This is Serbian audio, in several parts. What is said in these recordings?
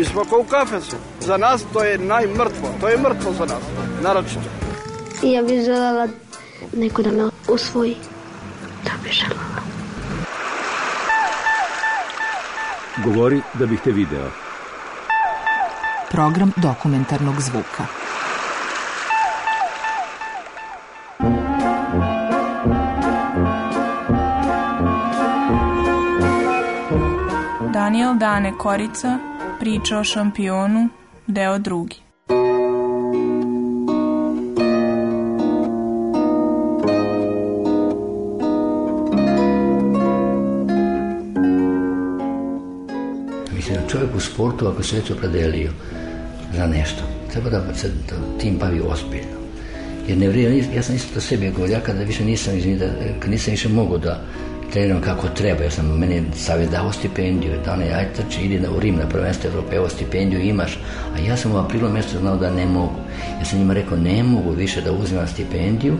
Mi smo kao u kafesu. Za nas to je najmrtvo. To je mrtvo za nas. Naravno. Ja bih želala neko da me usvoji. Da bih Govori da bih te video. Program dokumentarnog zvuka. Daniel Dane Korica Priča o šampionu, deo drugi. Mislim čovjek u sportu, ako se već opredelio za nešto, treba da se tim bavi ozbiljno. Jer ne vrijeme, ja sam isto to sebi govorio, ja kada više nisam, nisam više mogao da treniram kako treba. Ja sam meni savjet dao stipendiju. ne aj trči, idi u Rim na prvenstvo Evrope, evo stipendiju imaš. A ja sam u aprilu mjesto znao da ne mogu. Ja sam njima rekao, ne mogu više da uzimam stipendiju,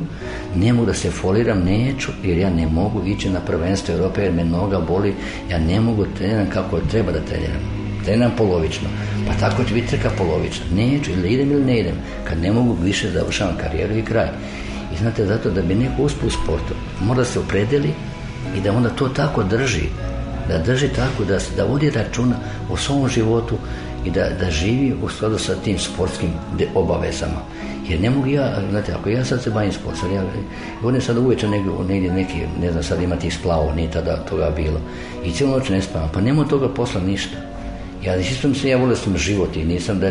ne mogu da se foliram, neću, jer ja ne mogu ići na prvenstvo Evrope, jer me noga boli. Ja ne mogu treniram kako treba da treniram. Treniram polovično. Pa tako će biti trka polovična. Neću, ili idem ili ne idem. Kad ne mogu, više završavam karijeru i kraj. I znate, zato da bi neko uspio u sportu, mora se opredeli i da onda to tako drži, da drži tako, da, da vodi računa o svom životu i da, da živi u skladu sa tim sportskim obavezama. Jer ne mogu ja, znate, ako ja sad se bavim sportom, ja ne sad uveče negdje, negdje neki, ne znam, sad imati tih nije tada toga bilo. I cijelu noć ne spavam, pa nema toga posla ništa. Ja nisam se, ja volio sam život i nisam da,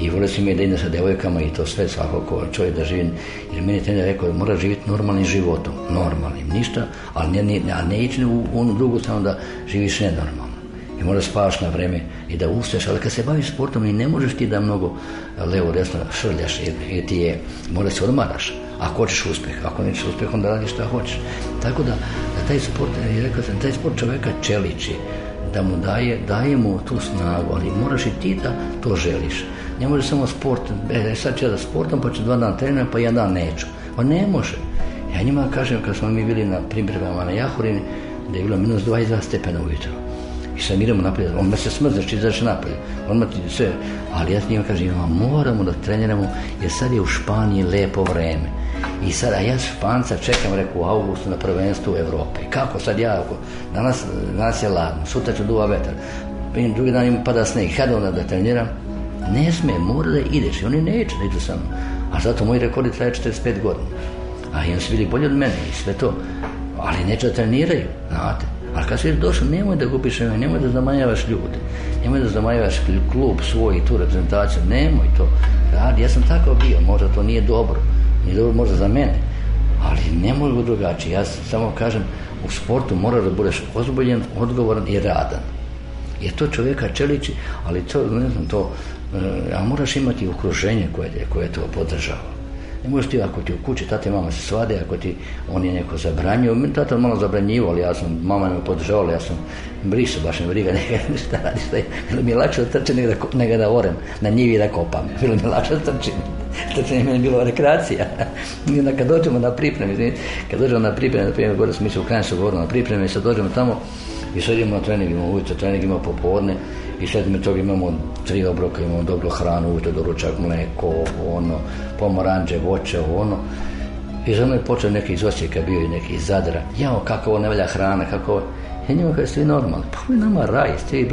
i volio sam da idem sa devojkama i to sve svakako čovjek da živim, jer meni je rekao mora živjeti normalnim životom, normalnim, ništa, ali ne, a ne ići u onu drugu stranu da živiš nenormalno i mora spaš na vreme i da ustaješ, ali kad se baviš sportom i ne možeš ti da mnogo eh, levo desno šrljaš jer, ti je, mora se odmaraš ako hoćeš uspjeh, ako nećeš uspjeh onda radiš šta hoćeš tako da, taj sport, eh, rekao sam, taj sport čovjeka čeliči da mu daje, daje mu tu snagu, ali moraš i ti da to želiš. Ne može samo sport, e, e sad ću ja da sportom pa ću dva dana trenirati pa jedan dan neću. Pa ne može. Ja njima kažem, kad smo mi bili na pripremama na Jahorini, da je bilo minus 22 stepena ujutro. I sam idemo naprijed, on me se ti izaš naprijed, on ti sve. Ali ja njima kažem, ja moramo da treniramo, jer sad je u Španiji lepo vreme. I sada ja Španca čekam, reku, u augustu na prvenstvu u Evropi. Kako sad ja, ako danas, danas je ladno, sutra će duva vetar, drugi dan im pada sneg, kada onda da treniram? Ne smije, mora da ideš i oni neće da idu sa mnom. A zato moj rekordi traje 45 godina. A oni su bili bolji od mene i sve to. Ali neće da treniraju, znate. Ali kad si došli, nemoj da gubiš ime, nemoj da zamanjavaš ljude, nemoj da zamanjavaš klub svoj i tu reprezentaciju, nemoj to. ja sam tako bio, možda to nije dobro, nije dobro možda za mene, ali ne mogu drugačije. Ja samo kažem, u sportu mora da budeš ozbiljen, odgovoran i radan. Jer to čovjeka čeliči, ali to, ne znam, to, eh, a moraš imati okruženje koje, koje to podržava. Ne možeš ti, ako ti u kući tata i mama se svade, ako ti on je neko zabranio, tata malo zabranjivao, ali ja sam, mama me podržavala, ja sam brisao, baš ne briga, neka ništa radi, bilo mi je lakše da trčem nego da, orem, na njivi da kopam, bilo mi je lakše da trčim. to je meni bilo rekreacija. I onda kad dođemo na pripreme, kad dođemo na pripreme, na primjer, gore smo išli u Kranjsku goru na pripreme, i sad dođemo tamo i sad idemo na trening, imamo ujutro, trening imamo popodne i sad mi toga imamo tri obroka, imamo dobru hranu, uvijek, doručak, mleko, ono, pomoranđe, voće, ono. I za mnom je počeo neki iz Osijeka bio i neki iz Zadra. Jao, kako ovo ne valja hrana, kako I njima kaže, ste normalni. Pa je nama raj, ste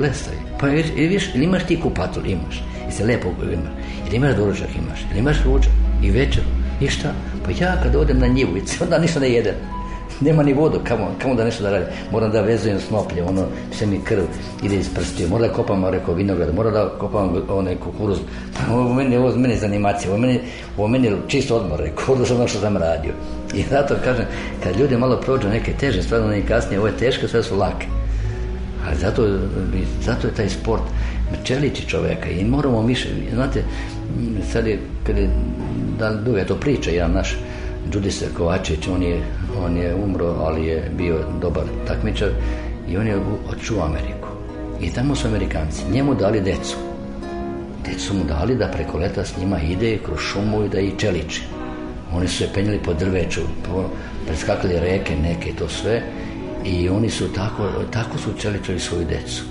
Pa i, viš, imaš ti kupatul, imaš. I se lepo imaš. Jel imaš doručak imaš? Jel imaš ručak? I večer, ništa. Pa ja kad odem na njivu, onda ništa ne jedem. Nema ni vodu, kamo, kamo da nešto da radim. Moram da vezujem snoplje, ono, se mi krv ide iz prstiju. Moram da kopam, rekao, vinograd, moram da kopam onaj kukuruz. Pa ovo meni, ovo meni zanimacija, ovo meni, ovo meni čisto odmor, rekao, ono što sam radio. I zato kažem, kad ljudi malo prođu neke teže stvari, oni kasnije, ovo je teško, sve su lake. Ali zato, zato je taj sport Čelići čovjeka i moramo više, znate, sad je, kada je dan duga to priča, jedan naš Đudis Kovačić on je, on je umro, ali je bio dobar takmičar i on je očuo Ameriku. I tamo su Amerikanci njemu dali decu. Decu mu dali da preko leta s njima ide kroz šumu i da ih čeliči. Oni su se penjeli po drveću, preskakali reke neke, to sve. I oni su tako, tako su čeličili svoju decu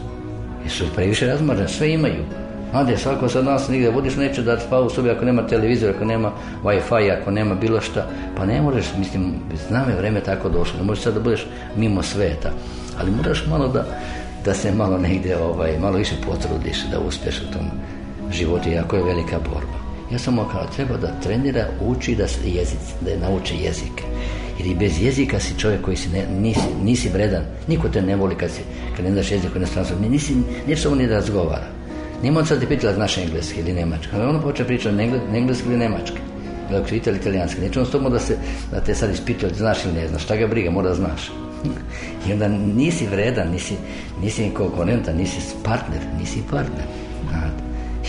su previše razmažene, sve imaju. Znate, svako sad nas nigdje vodiš, neće da spava u sobi ako nema televizora, ako nema Wi-Fi, ako nema bilo šta. Pa ne možeš, mislim, znam je vreme tako došlo, ne možeš sad da budeš mimo sveta. Ali moraš malo da, da se malo negdje, ovaj, malo više potrudiš da uspeš u tom životu, jako je velika borba. Ja sam mu treba da trenira, uči da se da nauči jezike. Jer i bez jezika si čovjek koji si ne, nisi, nisi vredan. Niko te ne voli kad, si, kad ne znaš jezik u inostranstvu. Nisi, ni da razgovara. Nima sad te pitala znaš engleski ili nemački. Ali ono počne pričati engleski ili nemački. Ili ako ti italijanski. Neće on s tomo da, se, da te sad ispituje znaš ili ne znaš. Šta ga briga, mora da znaš. I onda nisi vredan, nisi, nisi konkurentan, nisi partner, nisi partner.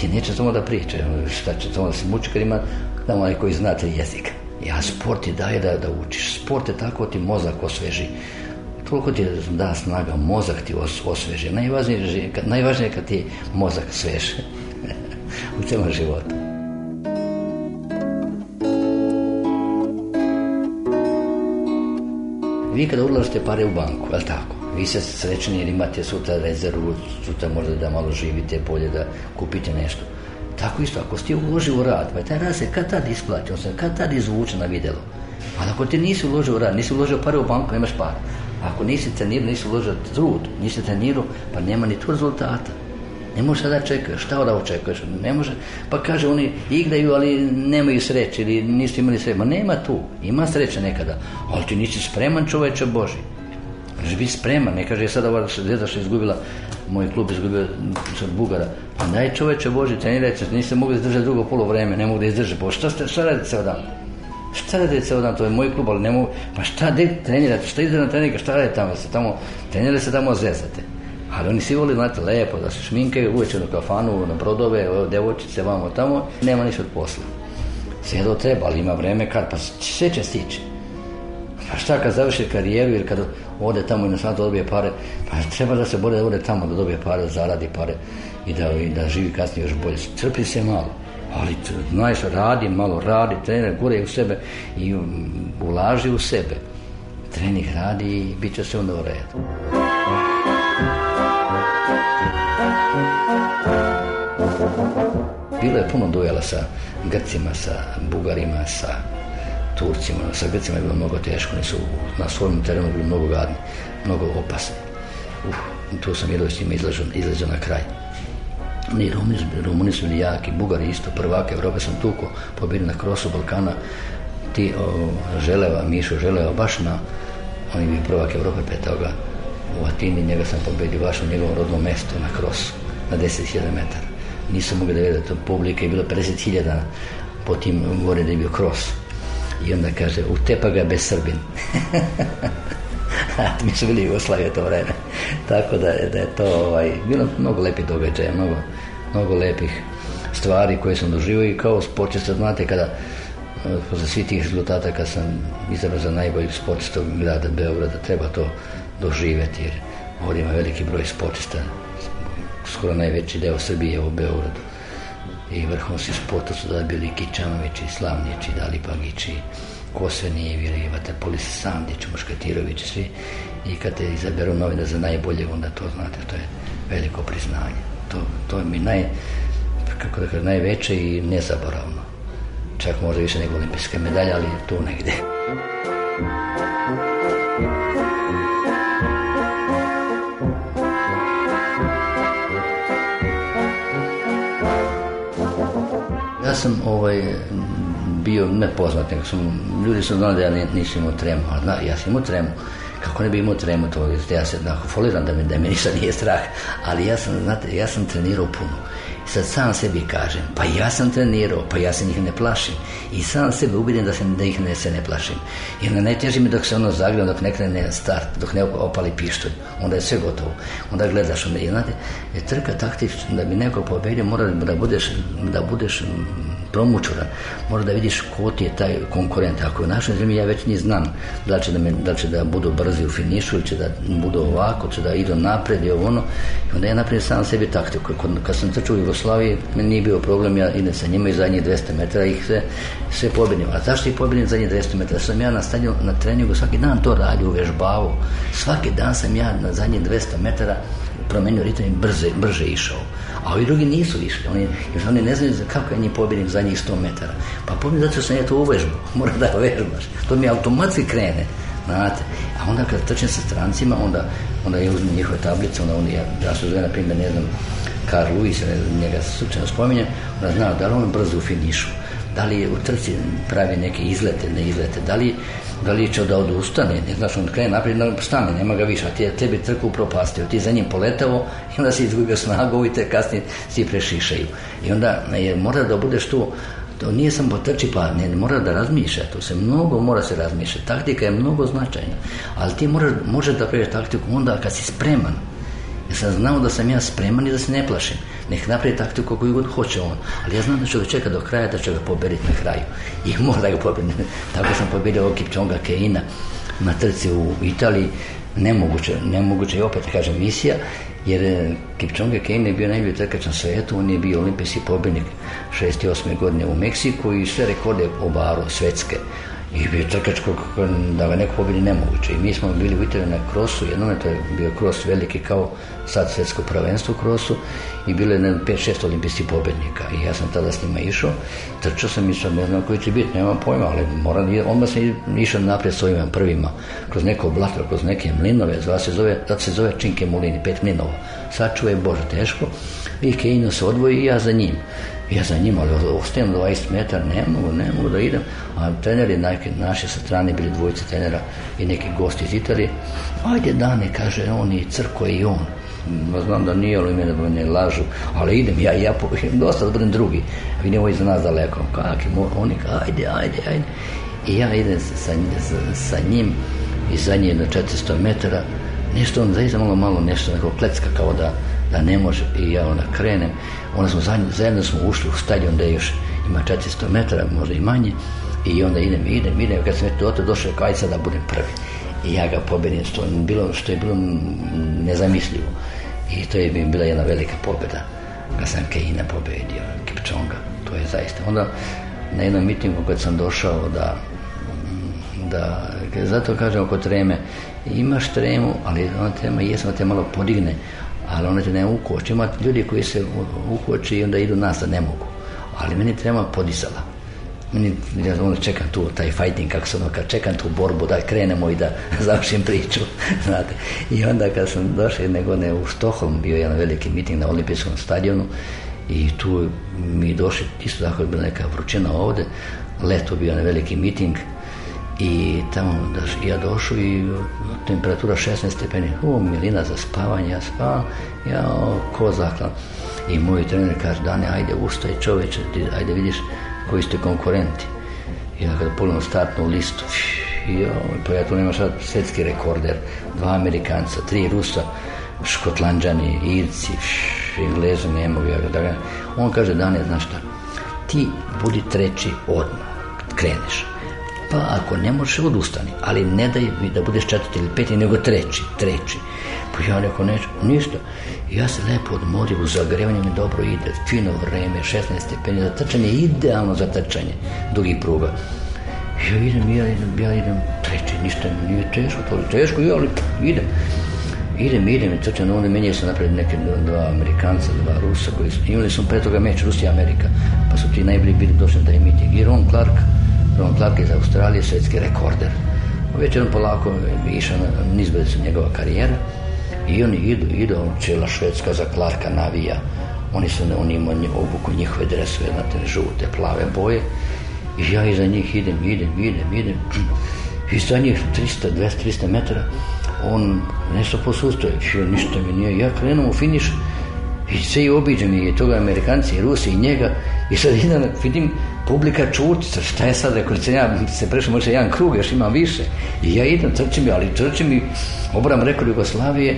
I neće samo da priča. Ono, šta će samo da se muči kad ima onaj koji znate jezik. Ja sport ti daje da, da učiš. Sport je tako ti mozak osveži. Toliko ti da snaga, mozak ti os, osveži. Najvažnije, najvažnije je kad ti mozak sveže u cijelom životu. Vi kada ulažite pare u banku, je tako? Vi ste srećni jer imate sutra rezervu, sutra možda da malo živite, bolje da kupite nešto. Tako isto, ako si ti uložio u rad, pa taj rad se kad tad isplati, on se kad tad izvuče na vidjelo. Ali ako ti nisi uložio u rad, nisi uložio pare u banku, nemaš para. Ako nisi trenirao, nisi uložio trud, nisi trenirao, pa nema ni tu rezultata. Ne možeš sada čekati. šta da očekuješ, ne može, pa kaže oni igraju, ali nemaju sreće ili nisu imali sreće, ma nema tu, ima sreće nekada, ali ti nisi spreman čoveče Boži. Možeš biti spreman, ne kaže e sada ova djeca što je izgubila moj klub izgubio od Bugara. Pa daj čoveče Boži, trenirajte, niste mogli izdržati drugo polo vreme, ne mogu da izdrži Pa šta, šta radite ceo dan? Šta radite ceo dan, to je moj klub, ali ne mogu, pa šta, trenirate, šta ide na treninga, šta radite tamo, se tamo, trenirate se tamo zezate. Ali oni svi voli, znate, lepo, da se šminkaju, uveče na kafanu, na brodove, devočice, vamo tamo, nema ništa od posla. Sve treba, ali ima vreme kad, pa sve će stići. Pa šta kad završi karijeru ili kad ode tamo i na sadu dobije pare, pa treba da se bolje da ode tamo da dobije pare, da zaradi pare i da, i da živi kasnije još bolje. Crpi se malo, ali znaš, radi malo, radi, trener, gure u sebe i mm, ulaži u sebe. trenih radi i bit će se onda u redu. Bilo je puno dojela sa Grcima, sa Bugarima, sa Turcima, sa Grcima je bilo mnogo teško, su na svom terenu bili mnogo gadni, mnogo opasni. Uf, tu sam jedva s njima izlazio na kraj. Ni Rumuni, su bili jaki, Bugari isto, prvak Evrope sam tuko, pobili na krosu Balkana, ti o, Želeva, Mišo Želeva, baš na, on je bio prvak Evrope petoga, u Atini, njega sam pobedio baš u njegovom rodnom mestu na krosu, na 10.000 metara. Nisam mogao da to publika je bilo 50.000 po tim gore da je bio kros. I onda kaže, utepa ga bez Srbin. Mi smo bili Jugoslavije to vreme. Tako da, da je to ovaj, bilo mnogo lepih događaja, mnogo, mnogo lepih stvari koje sam doživio i kao sportista, znate, kada za eh, svi tih rezultata kad sam izabran za najbolji sportista grada Beograda, treba to doživjeti jer ovdje ima veliki broj sportista, skoro najveći deo Srbije u Beogradu i vrhunski spota su da bili Kičanovići, Slavnići, Dalipagići, Kosanijevi, Vaterpolis Sandić, Moškatirović svi. I kad te izaberu novine za najbolje, onda to znate, to je veliko priznanje. To, to je mi naj, kako da kažem, najveće i nezaboravno. Čak možda više nego olimpijske medalje, ali tu negdje. sam ovaj, bio nepoznat, nego sam, ljudi su znali da ja nisam imao tremu, a zna, ja sam imao tremu. Kako ne bi imao tremu, to, ja se da, foliram da mi da ništa nije strah, ali ja sam, znate, ja sam trenirao puno. I sad sam sebi kažem, pa ja sam trenirao, pa ja se njih ne plašim. I sam sebe ubedim da, se, da ih ne, se ne plašim. Jer na najteži mi dok se ono zagrije, dok ne krene start, dok ne opali pištolj, onda je sve gotovo. Onda gledaš, onda je, znate, je trka taktična, da bi neko pobedio, mora da budeš, da budeš promučura, da vidiš ko ti je taj konkurent. Ako je u našoj zemlji, ja već ni znam da će da, da, budu brzi u finišu, će da budu ovako, će da idu naprijed i ovo ono. I onda ja naprijed sam sebi taktiku. Kad, kad sam trčao u Jugoslaviji, meni nije bio problem, ja idem sa njima i zadnjih 200 metara ih se sve pobjedim. A zašto ih pobjedim zadnjih 200 metara? Sam ja na stanju, na treningu svaki dan to radio, uvežbavo. Svaki dan sam ja na zadnjih 200 metara promenio ritam i brze, brže išao. A ovi drugi nisu išli, oni, oni ne znaju kako je njih pobjednik za njih 100 metara. Pa pobjednik zato što sam ja to uvežbao, mora da to mi automatski krene. Znate, a onda kad trčem sa strancima, onda, onda ja uzmem njihove tablice, onda oni, ja, ja se zove, na primjer, ne znam, Karl Luis, njega slučajno spominjem, onda zna da li on brzo u finišu, da li u trci pravi neke izlete, ne izlete, da li da li će da odustane, ne znaš, on krene naprijed, stane, nema ga više, ti, tebi trku propastio, ti za njim poletao i onda si izgubio snagu i te kasnije si prešišaju. I onda je, mora da budeš tu, to nije samo potrči pa ne, mora da razmišlja, to se mnogo mora se razmišljati, taktika je mnogo značajna, ali ti moraš, možeš da pređeš taktiku onda kad si spreman, ja sam znao da sam ja spreman i da se ne plašim. Nek napravi taktiku koliko god hoće on. Ali ja znam da ću ga do kraja, da će ga pobediti na kraju. I mora ga Tako sam pobedio ovog Kipčonga Keina na trci u Italiji. Nemoguće, nemoguće je opet, kažem, misija, jer eh, Kipčonga Kein je bio najbolji trkač na svetu, on je bio olimpijski pobjednik 68. godine u Meksiku i sve rekorde obarao svetske. I bio trkačko, da ga neko pobili nemoguće. I mi smo bili u na krosu, jednom je to je bio kros veliki kao sad svjetsko prvenstvo krosu i bilo je 5-6 olimpijskih pobjednika. I ja sam tada s njima išao, trčao sam i sam ne znam koji će biti, nemam pojma, ali moram, onda sam išao naprijed s ovima prvima, kroz neko blato, kroz neke mlinove, zva se zove, se zove Činke Mulini, pet mlinova. Sačuvaj Bože, teško. I Kejino se odvoji i ja za njim ja za njima, ali ostajem 20 metara, ne mogu, ne mogu da idem. A treneri neke, naše sa strane bili dvojice trenera i neki gosti iz Italije. Ajde dane, kaže on i crko i on. Znam da nije, ali mene ne lažu, ali idem, ja, ja dosta da budem drugi. Vidim ovo iz nas daleko, kakvi, oni, ajde, ajde, ajde. I ja idem sa, njim i za njim na 400 metara, nešto on zaista malo, malo nešto neko klecka kao da da ne može i ja onda krenem. Onda smo zajedno, zajedno smo ušli u stadion da još ima 400 metara, možda i manje. I onda idem, idem, idem. Kad sam to došao, kaj sad da budem prvi. I ja ga pobedim, što, bilo, što je bilo nezamislivo. I to je bila jedna velika pobjeda. Kad sam Kejina pobedio, Kipčonga. To je zaista. Onda na jednom mitingu kad sam došao da da, zato kažem oko treme, imaš tremu, ali ona tema jesno te malo podigne, ali ona će ne ukoći, Ima ljudi koji se ukoći i onda idu nas da ne mogu. Ali meni treba podizala. Meni, ja ono, čekam tu taj fighting, kako se ono, kad čekam tu borbu da krenemo i da završim priču, znate. I onda kad sam došao jedne godine u Stoholm, bio jedan veliki miting na olimpijskom stadionu i tu mi došli, isto tako je bila neka vrućina ovdje, leto bio na veliki miting, i tamo da ja došao i temperatura 16 stepeni. O, milina za spavanje, ja spavam. Ja ko zaklan I moj trener kaže, Dane, ajde ustaj čoveče, ajde vidiš koji ste konkurenti. Ja kada pogledam startnu listu, jo, pa ja tu sad svjetski rekorder, dva Amerikanca, tri Rusa, Škotlanđani, Irci, Englezi, nema On kaže, Dane, znaš šta, ti budi treći odmah, kreneš pa ako ne možeš odustani, ali ne daj mi da budeš četvrti ili peti, nego treći, treći. Pa ja rekao neću, ništa. Ja se lepo odmorio, zagrevanje mi dobro ide, fino vreme, 16 stepeni, za trčanje, idealno za trčanje dugi pruga. Ja idem, ja idem, ja idem, treći, ništa, nije teško, to je teško, ja, ali idem. Idem, idem i trčan, onda meni se napred neke dva Amerikanca, dva Rusa koji su, imali pre toga meč Rusija-Amerika, pa su ti najbolji bili došli da imiti, Giron Clark, Clark iz Australije, svjetski rekorder. Već on polako išao na su njegova karijera i oni idu, idu ono, cijela Švedska za Clarka navija. Oni su, on imaju obuku njihove dresove, na te žute, plave boje. I ja iza njih idem, idem, idem, idem. I sa njih 300, 200, 300 metara on nešto posustoje, ništa mi nije. Ja krenuo u finiš i sve i obiđem i toga Amerikanci i Rusi i njega. I sad idem, vidim publika čuči, šta je sad, ako se ja se prešao možda jedan krug, još imam više. I ja idem, trčim, ali trčim i obram rekord Jugoslavije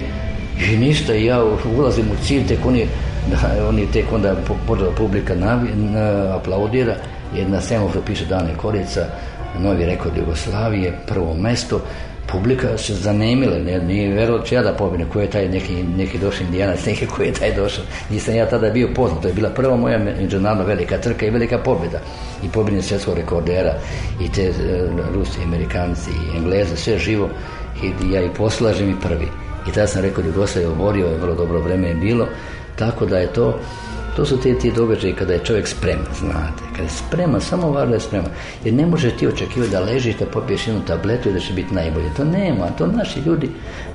i ništa, ja ulazim u cilj, tek oni, oni tek onda publika navi, aplaudira, jer na piše Dane Korica, novi rekord Jugoslavije, prvo mesto, publika se zanemila, ne, nije ću ja da pobjene, ko je taj neki, neki došao indijanac, neki koji je taj došao. Nisam ja tada bio poznat, to je bila prva moja međunarodna velika trka i velika pobjeda. I pobjedni svjetskog rekordera i te e, Rusi, Amerikanci i Engleze, sve živo. I ja i poslažem i prvi. I tada sam rekao, Jugoslav je oborio, je vrlo dobro vreme je bilo, tako da je to to su te ti događaji kada je čovjek spreman, znate. Kada je spreman, samo važno je spreman. Jer ne može ti očekivati da ležiš, da popiješ jednu tabletu i da će biti najbolje. To nema, to naši ljudi,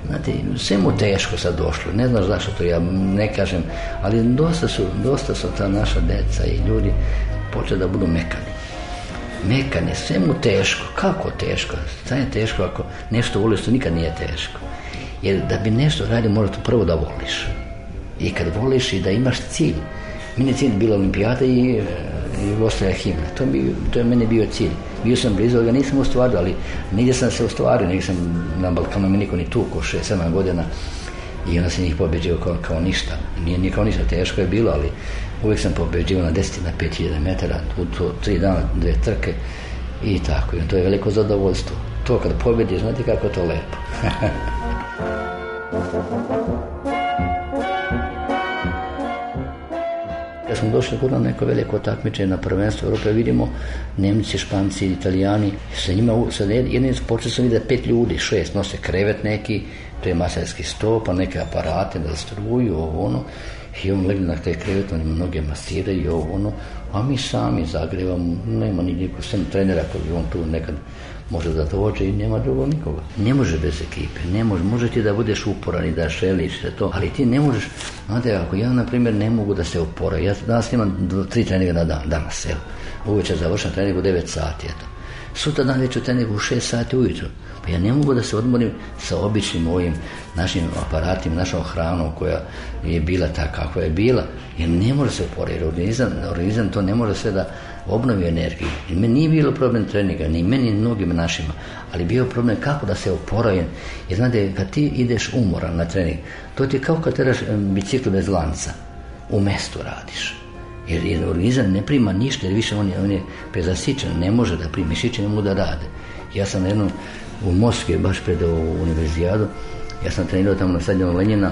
znate, sve mu teško sad došlo. Ne znaš zašto to ja ne kažem, ali dosta su, dosta su ta naša deca i ljudi počeli da budu mekani Mekani, sve mu teško. Kako teško? Šta je teško ako nešto voliš, to nikad nije teško. Jer da bi nešto radio, moraš prvo da voliš. I kad voliš i da imaš cilj, meni je cilj bila olimpijada i, e, i ostaje himna. To, je meni bio cilj. Bio sam blizu, ali ga nisam ostvario, ali nigdje sam se ostvario, nisam na Balkanu mi niko ni ko šest, sedam godina i onda sam njih pobeđio kao, ništa. Nije, ni kao ništa, teško je bilo, ali uvijek sam pobeđio na 10 na 5000 metara, u to, tri dana, dve trke i tako. I to je veliko zadovoljstvo. To kad pobjediš, znate kako to lepo. sam došao kod na neko veliko takmičenje na prvenstvo Europe, vidimo Nemci, Španci, Italijani, sa njima, sa jednim počeo pet ljudi, šest, nose krevet neki, to je masajski sto, pa neke aparate da struju, ovo ono, i on legne na taj krevet, oni mnoge masiraju, ovo ono, a mi sami zagrevamo, nema ni niko, sam trenera koji on tu nekad Može da to hoće i nema drugo nikoga. Ne može bez ekipe, ne može. Može ti da budeš uporan i da šeliš sve to, ali ti ne možeš. Znate, ako ja, na primjer, ne mogu da se opora, ja danas imam tri treninga na dan, danas, evo. Uveče završam trening u 9 sati, eto. Sutra dan već u u 6 sati ujutro. Pa ja ne mogu da se odmorim sa običnim ovim našim aparatima, našom hranom koja je bila ta kakva je bila. Jer ne može se oporiti, organizam, organizam to ne može sve da obnovi energiju. I meni nije bilo problem treninga, ni meni, ni mnogim našima, ali bio problem kako da se oporavim. Jer znate, kad ti ideš umoran na trening, to ti je kao kad trebaš biciklu bez lanca. U mestu radiš. Jer, organizam ne prima ništa, jer više on je, ne može da primi, mišiće ne da rade. Ja sam na jednom u Moskvi, baš pred u univerzijadu, ja sam trenirao tamo na stadionu Lenjina,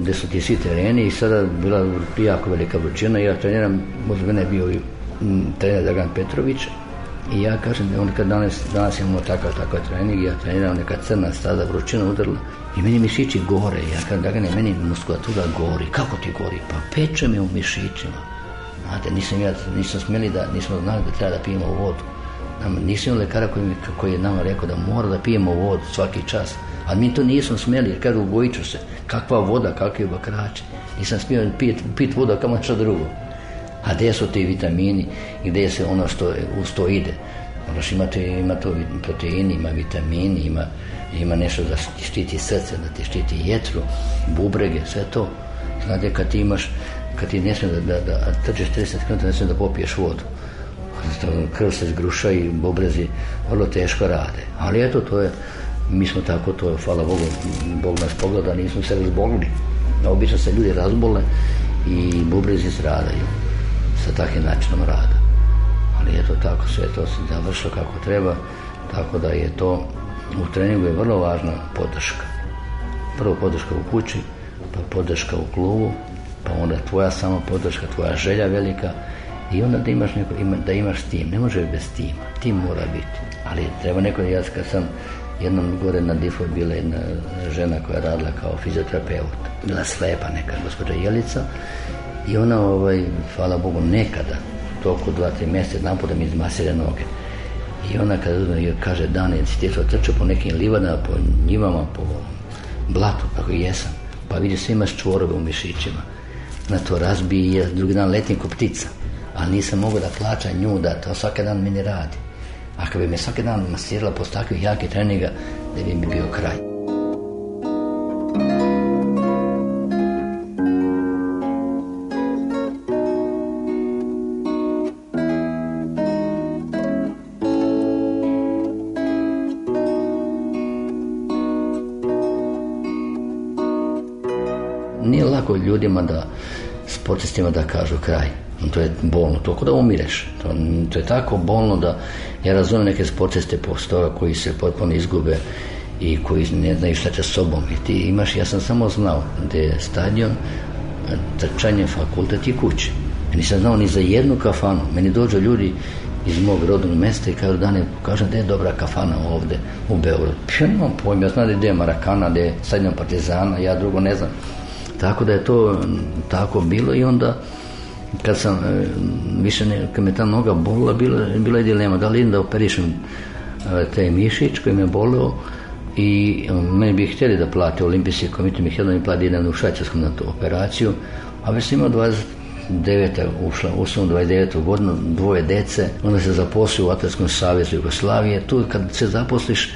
gdje su ti svi tereni i sada bila jako velika vrućina, ja treniram, možda mene je bio Mm, trener Dragan Petrović i ja kažem da on kad danas, danas imamo takav, takav trening, ja treniram neka crna staza, vrućina udarila i meni mišići gore, ja kažem Dragane, meni muskulatura gori, kako ti gori? Pa peče mi u mišićima. Znate, nisam ja, nisam smjeli da, nismo znali da treba da pijemo vodu. Nam, nisam imao lekara koji, je nama rekao da mora da pijemo vodu svaki čas. Ali mi to nismo smjeli, jer kažu, bojit se. Kakva voda, kakvi bakrači. Nisam smio pit, pit voda, kamo što drugo a gdje su ti vitamini i gdje se ono što uz to ide. Moraš ono imate ima to proteini, ima vitamini, ima, nešto da ti štiti srce, da ti štiti jetru, bubrege, sve to. Znate, kad ti imaš, kad ti ne smiješ da, da, da trčeš 30 km, ne smiješ da popiješ vodu. Krv se zgruša i bubrezi vrlo teško rade. Ali eto, to je, mi smo tako, to je, hvala Bogu, Bog nas pogleda, nismo se razbolili. Obično se ljudi razbole i bubrezi stradaju sa takvim načinom rada. Ali je to tako sve to se završilo kako treba, tako da je to u treningu je vrlo važna podrška. Prvo podrška u kući, pa podrška u klubu, pa onda tvoja sama podrška, tvoja želja velika i onda da imaš, neko, da imaš tim. Ne može bez tima, tim mora biti. Ali treba neko, ja kad sam jednom gore na difu bila jedna žena koja je radila kao fizioterapeut, bila slepa neka gospođa Jelica i ona, ovaj, hvala Bogu, nekada, toliko dva, tri mjeseca, jedan da mi izmasira noge. I ona kada kaže dane, stjeco trče po nekim livadama, po njivama, po blatu, kako jesam. Pa vidi, svi imaš čvorove u mišićima. Na to razbije, drugi dan letim ko ptica. Ali nisam mogao da plaća nju, da to svaki dan meni radi. Ako bi me svaki dan masirala posle takvih jakih treninga, da bi mi bio kraj. tako ljudima da sportistima da kažu kraj. To je bolno, to da umireš. To, to, je tako bolno da ja razumijem neke sportiste postoja koji se potpuno izgube i koji ne znaju šta će sobom. I ti imaš, ja sam samo znao gdje je stadion, trčanje, fakultet i kuće. Ja nisam znao ni za jednu kafanu. Meni dođu ljudi iz mog rodnog mesta i kažu dane, pokažem da je dobra kafana ovdje u Beogradu. Pa ja nemam pojma, ja znam gdje je Marakana, gdje je Partizana, ja drugo ne znam. Tako da je to mm, tako bilo i onda kad sam e, više ne, kad me ta noga bolila, bila, bila je dilema da li da operišem e, taj mišić koji me bolio i e, meni bi htjeli da plate olimpijski komite mi htjeli da mi plati jedan u Švajcarskom na tu operaciju a već sam imao 29. ušla, ušla u 29. godinu, dvoje dece, onda se zaposlio u Atletskom savjezu Jugoslavije, tu kad se zaposliš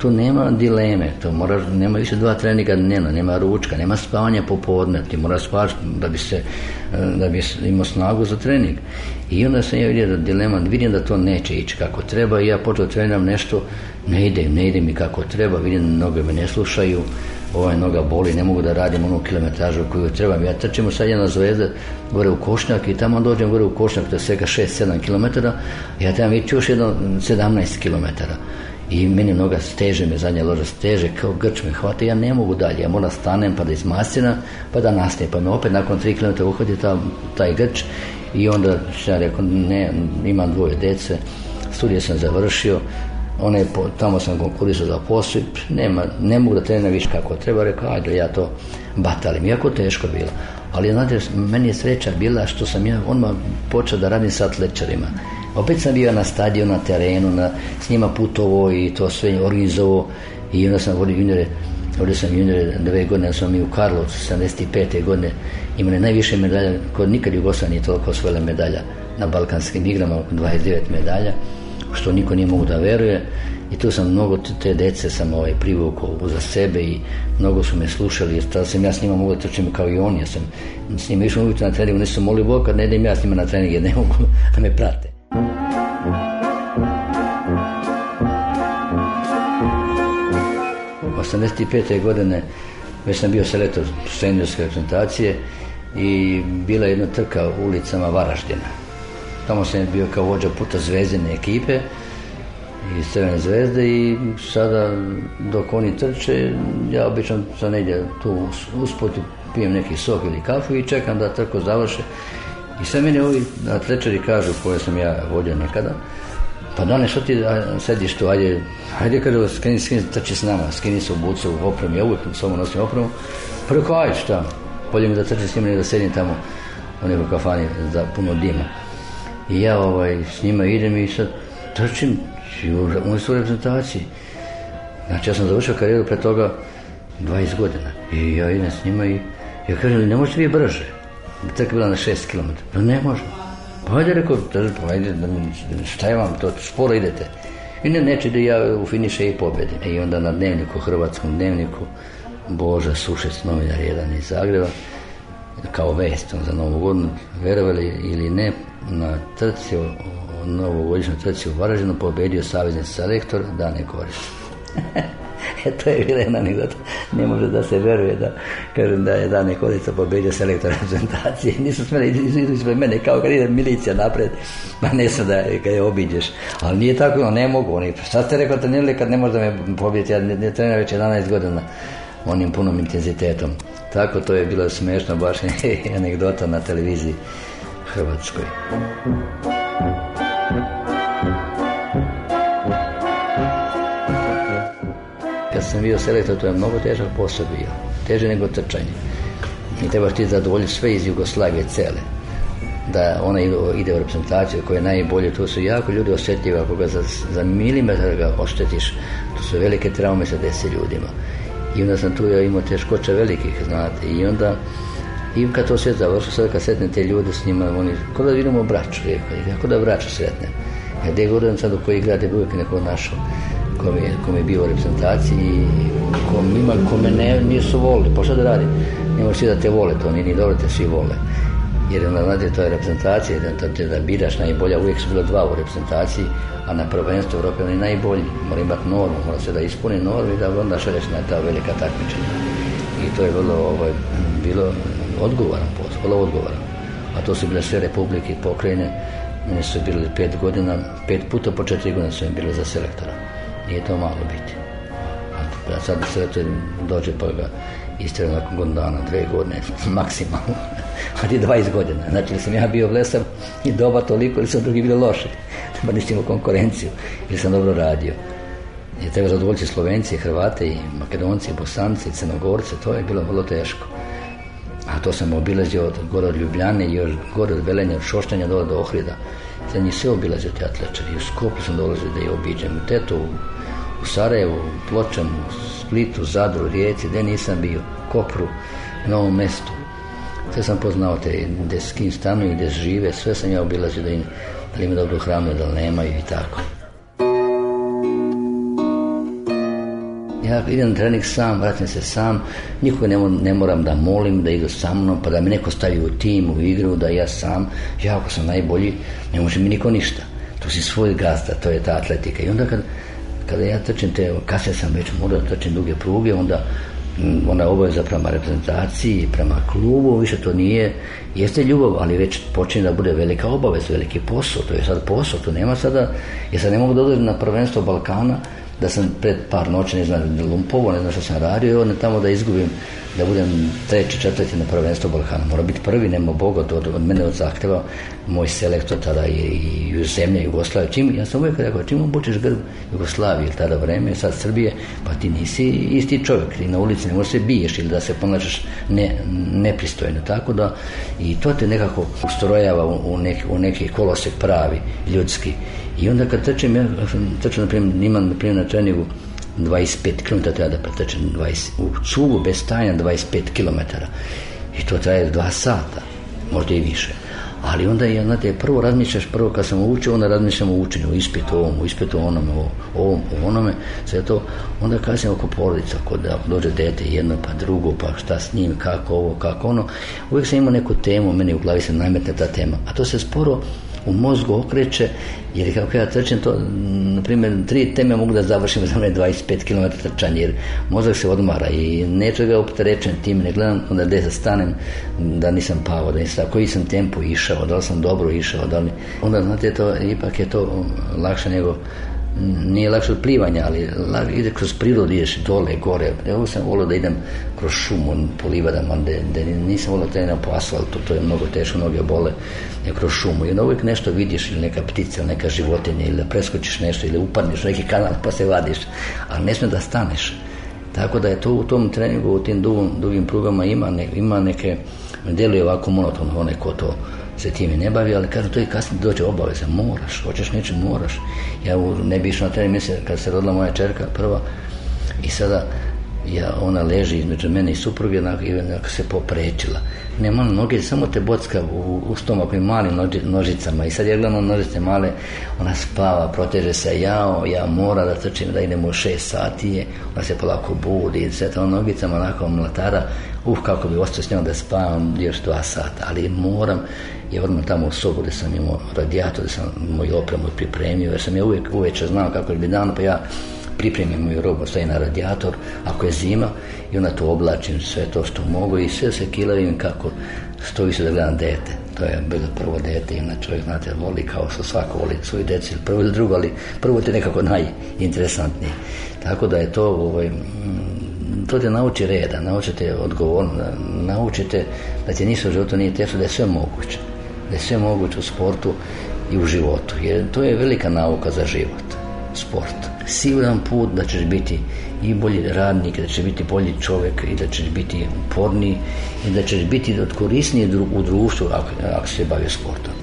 tu nema dileme, to moraš, nema više dva treninga dnevno, nema ručka, nema spavanja popodne, ti moraš spavati da bi se, eh, da bi imao snagu za trening. I onda sam ja vidio da dilema, vidim da to neće ići kako treba i ja počeo treniram nešto, ne ide, ne ide mi kako treba, vidim noge me ne slušaju, ovaj noga boli, ne mogu da radim onu kilometražu koju trebam. Ja trčim sad jedna zvezda gore u Košnjak i tamo dođem gore u Košnjak, to je svega 6-7 km, ja trebam ići još jedno 17 km i meni noga steže, me zadnja loža steže, kao grč me hvata, ja ne mogu dalje, ja moram stanem pa da izmastina, pa da nastane, pa me opet nakon tri kilometra uhvati taj grč i onda ja rekao, ne, imam dvoje dece, studije sam završio, one, tamo sam konkurisao za posao, nema, ne mogu da treniram više kako treba, rekao, ajde ja to batalim, jako teško bilo. Ali znate, meni je sreća bila što sam ja odmah počeo da radim sa atletičarima opet sam bio na stadionu, na terenu, na, s njima putovo i to sve organizovo i onda sam vodio juniore Ovdje sam juniore dve godine, sam mi u Karlovcu, 75. godine, imali najviše medalja, kod nikad Jugosa nije toliko osvojila medalja na balkanskim igrama, 29 medalja, što niko nije mogu da veruje. I tu sam mnogo te dece sam ovaj, privukao za sebe i mnogo su me slušali, jer tada sam ja s njima mogu da kao i oni, ja sam s njima išao uvijek na trening, oni su molili Boga kad ne idem ja s njima na trening, jer ne mogu da me prate. 85. godine već sam bio selektor seniorske reprezentacije i bila je jedna trka u ulicama Varaždina. Tamo sam bio kao vođa puta zvezdine ekipe i Crvene zvezde i sada dok oni trče, ja obično sam negdje tu usput pijem neki sok ili kafu i čekam da trko završe i sve meni ovi atletičari kažu koje sam ja vodio nekada, pa done što ti sediš tu, ajde, ajde kada skini, skini, trči s nama, skini se u bucu, u opremu, ja uvijek samo nosim opremu, pa ajde šta, bolje mi da trči s njima i da sedim tamo u nekoj kafani za puno dima. I ja ovaj, s njima idem i sad trčim, oni su u reprezentaciji. Znači ja sam završio karijeru pre toga 20 godina i ja idem s njima i ja kažem, ne možete vi brže. Crkva bila na šest km, Pa ne može. Pa hajde, rekao, pa šta je vam to, sporo idete. I ne, neće da ja u finiše i pobjedim. I onda na dnevniku, hrvatskom dnevniku, Boža Sušec, novinar jedan iz Zagreba, kao vest za Novu godinu, verovali ili ne, na trci, novogodišnjoj trci u Varaždinu, pobjedio savezni selektor ne Korić. E, to je bila jedna anegdota. Ne može da se veruje da, kažem da je Dane Kodica pobedio selektor reprezentacije. Nisu smjeli, idu ispred mene, kao kad ide milicija napred, pa ne su da ga je obiđeš. Ali nije tako, ne mogu. Oni, šta ste rekao trenirali kad ne može da me pobijeti, ja ne trenira već 11 godina onim punom intenzitetom. Tako to je bilo smešno baš anegdota na televiziji Hrvatskoj. kad sam bio selektor, to je mnogo težak posao bio. Teže nego trčanje. I treba ti zadovoljiti sve iz Jugoslavije cele. Da ona ide u reprezentaciju koja je najbolje. To su jako ljudi osjetljivi. Ako ga za, za milimetar ga oštetiš, to su velike traume se desi ljudima. I onda sam tu imao teškoća velikih, znate. I onda i kad to sve završi, sad kad sretnem te ljude s njima, oni, Kako da vidimo braću, kako da braću sretne Ja e, gdje gledam sad u koji grad je uvijek neko našao kom je, bio u reprezentaciji i kom, ne, nisu voli, Pa da radi? Ne svi da te vole, to nije ni dobro te svi vole. Jer onda, znate, to je reprezentacija, da, da, da biraš najbolja, uvijek su bilo dva u reprezentaciji, a na prvenstvu Europe oni najbolji, mora imati normu, mora se da ispuni normu i da onda šalješ na ta velika takmičenja. I to je vrlo, ovaj, bilo odgovoran posao, vrlo odgovoran. A to su bile sve republike i pokrajine, su bili pet godina, pet puta po četiri godine su im bili za selektora. Nije to malo biti. A sad sreće dođe pa ga istjera nakon godina dana, dve godine maksimalno, ali 20 godina. Znači li sam ja bio blesav i doba toliko ili sam drugi bio loši. Treba pa nisim imao konkurenciju ili sam dobro radio. I treba zadovoljiti Slovenci, Hrvate, i Makedonci, i Bosanci, i Crnogorce, to je bilo vrlo teško. A to sam obilazio od gore od Ljubljane i još gore od Velenja, od Šoštanja do, do Ohrida. Za njih sve obilazio te atlečari. I u Skopu sam dolazio da je obiđem. Tetu, u Sarajevu, u Pločanu, u Splitu, Zadru, Rijeci, gdje nisam bio, Kopru, Novom mestu. Sve sam poznao te, gdje s kim stanuju, gdje žive, sve sam ja obilazio da im, da li ima hranu, da li nemaju i tako. Ja idem trening sam, vratim se sam, nikoga ne, ne, moram da molim da idu sa mnom, pa da mi neko stavi u tim, u igru, da ja sam, ja ako sam najbolji, ne može mi niko ništa. To si svoj gazda, to je ta atletika. I onda kad kada ja trčim te, kasnije sam već morao trčim duge pruge, onda mm, ona obaveza prema reprezentaciji, prema klubu, više to nije, jeste ljubav, ali već počinje da bude velika obaveza, veliki posao, to je sad posao, to nema sada, jer sad ne mogu da na prvenstvo Balkana, da sam pred par noći, ne znam, lumpovo, ne znam što sam radio i tamo da izgubim, da budem treći, četvrti na prvenstvu Balkana. Mora biti prvi, nema Boga, to od, mene od zahtjeva, moj selektor tada je i zemlja Jugoslavije. Čim, ja sam uvijek rekao, čim obučeš grb Jugoslavije, tada vreme, sad Srbije, pa ti nisi isti čovjek, I na ulici ne možeš se biješ ili da se ponašaš nepristojno. Tako da, i to te nekako ustrojava u, u, neki, u neki kolosek pravi, ljudski. I onda kad trčim, ja, sam trčao, naprimjer, imam primjer na treningu 25 km treba da pretrčem 20, u cugu bez stajanja 25 km. I to traje dva sata, možda i više. Ali onda, ja, znate, prvo razmišljaš, prvo kad sam učio, onda razmišljam o učenju, o ispitu ovom, o ispitu onome, o ovom, o onome, sve to. Onda kasnije oko porodica, ako dođe dete jedno pa drugo, pa šta s njim, kako ovo, kako ono. Uvijek sam imao neku temu, meni u glavi se nametne ta tema. A to se sporo u mozgu okreće, jer kako ja trčim to, mm, na primjer, tri teme mogu da završim za mene 25 km trčanje, jer mozak se odmara i neću ga opterećen tim, ne gledam onda gdje se stanem, da nisam pao, da nisam, koji sam tempo išao, da li sam dobro išao, da li... Onda, znate, to, ipak je to lakše nego nije lakše od plivanja, ali ide kroz prirodu, ideš dole, gore. Evo sam volio da idem kroz šumu, po livadama, da nisam volio da idem po asfaltu, to je mnogo teško, noge bole, kroz šumu. I onda uvijek nešto vidiš, ili neka ptica, neka životinja, ili da preskočiš nešto, ili upadneš neki kanal pa se vadiš, ali ne smije da staneš. Tako da je to u tom treningu, u tim dugim, prugama ima, ima neke, djeluje ovako monotono, onaj ko to se time ne bavi, ali kažu to je kasnije dođe obaveza, moraš, hoćeš neće, moraš. Ja ne bi išao na trening, mislim, kad se rodila moja čerka prva i sada ja, ona leži između mene i supruge, onako, i onako se poprečila. Nema ono noge, samo te bocka u, u stomaku i malim nožicama. I sad ja gledam nožice male, ona spava, proteže se, jao, ja mora da trčim, da idemo u šest sati ona se polako budi, i sve to ono, nogicama onako mlatara, uh, kako bi ostao s njom da spavam još dva sata, ali moram, je odmah tamo u sobu gdje sam imao radijator, gdje sam moju opremu pripremio, jer sam ja uvijek uveče znao kako bi dan, pa ja pripremim moju robu, stajem na radijator, ako je zima, i onda to oblačim sve to što mogu i sve se kilavim kako stoji se da gledam dete. To je prvo dete i čovjek, znate, voli kao što svako voli svoju djece, prvo ili drugo, ali prvo te je nekako najinteresantnije Tako da je to, ovaj, mm, to te nauči reda, naučite odgovorno, naučite da ti nisu u životu nije teško, da je sve moguće da je sve moguće u sportu i u životu. Jer to je velika nauka za život, sport. Siguran put da ćeš biti i bolji radnik, da će biti bolji čovjek i da ćeš biti uporniji i da ćeš biti korisniji u društvu ako, se bavi sportom.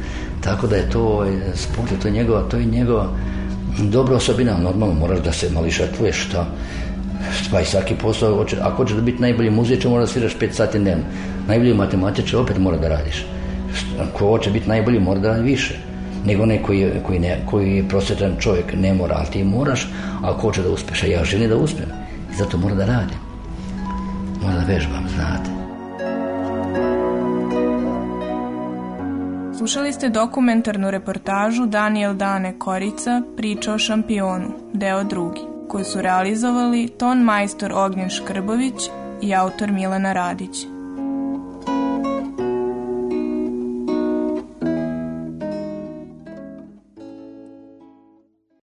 Tako da je to ovaj, sport, to je njegova, to je njegova dobra osobina, normalno moraš da se mališa tvoje šta, pa i svaki posao, ako hoćeš da biti najbolji muzej, će mora da sviraš 5 sati dnevno. Najbolji matematičar opet mora da radiš. Ko hoće biti najbolji mora da više nego onaj koji, koji, ne, koji je prosječan čovjek, ne mora, ali ti moraš, ako hoće da uspeš, a ja želim da uspijem. I zato mora da radim. Mora da vežbam, znate. Slušali ste dokumentarnu reportažu Daniel Dane Korica Priča o šampionu, deo drugi, koju su realizovali ton majstor Ognjen Škrbović i autor Milena Radić.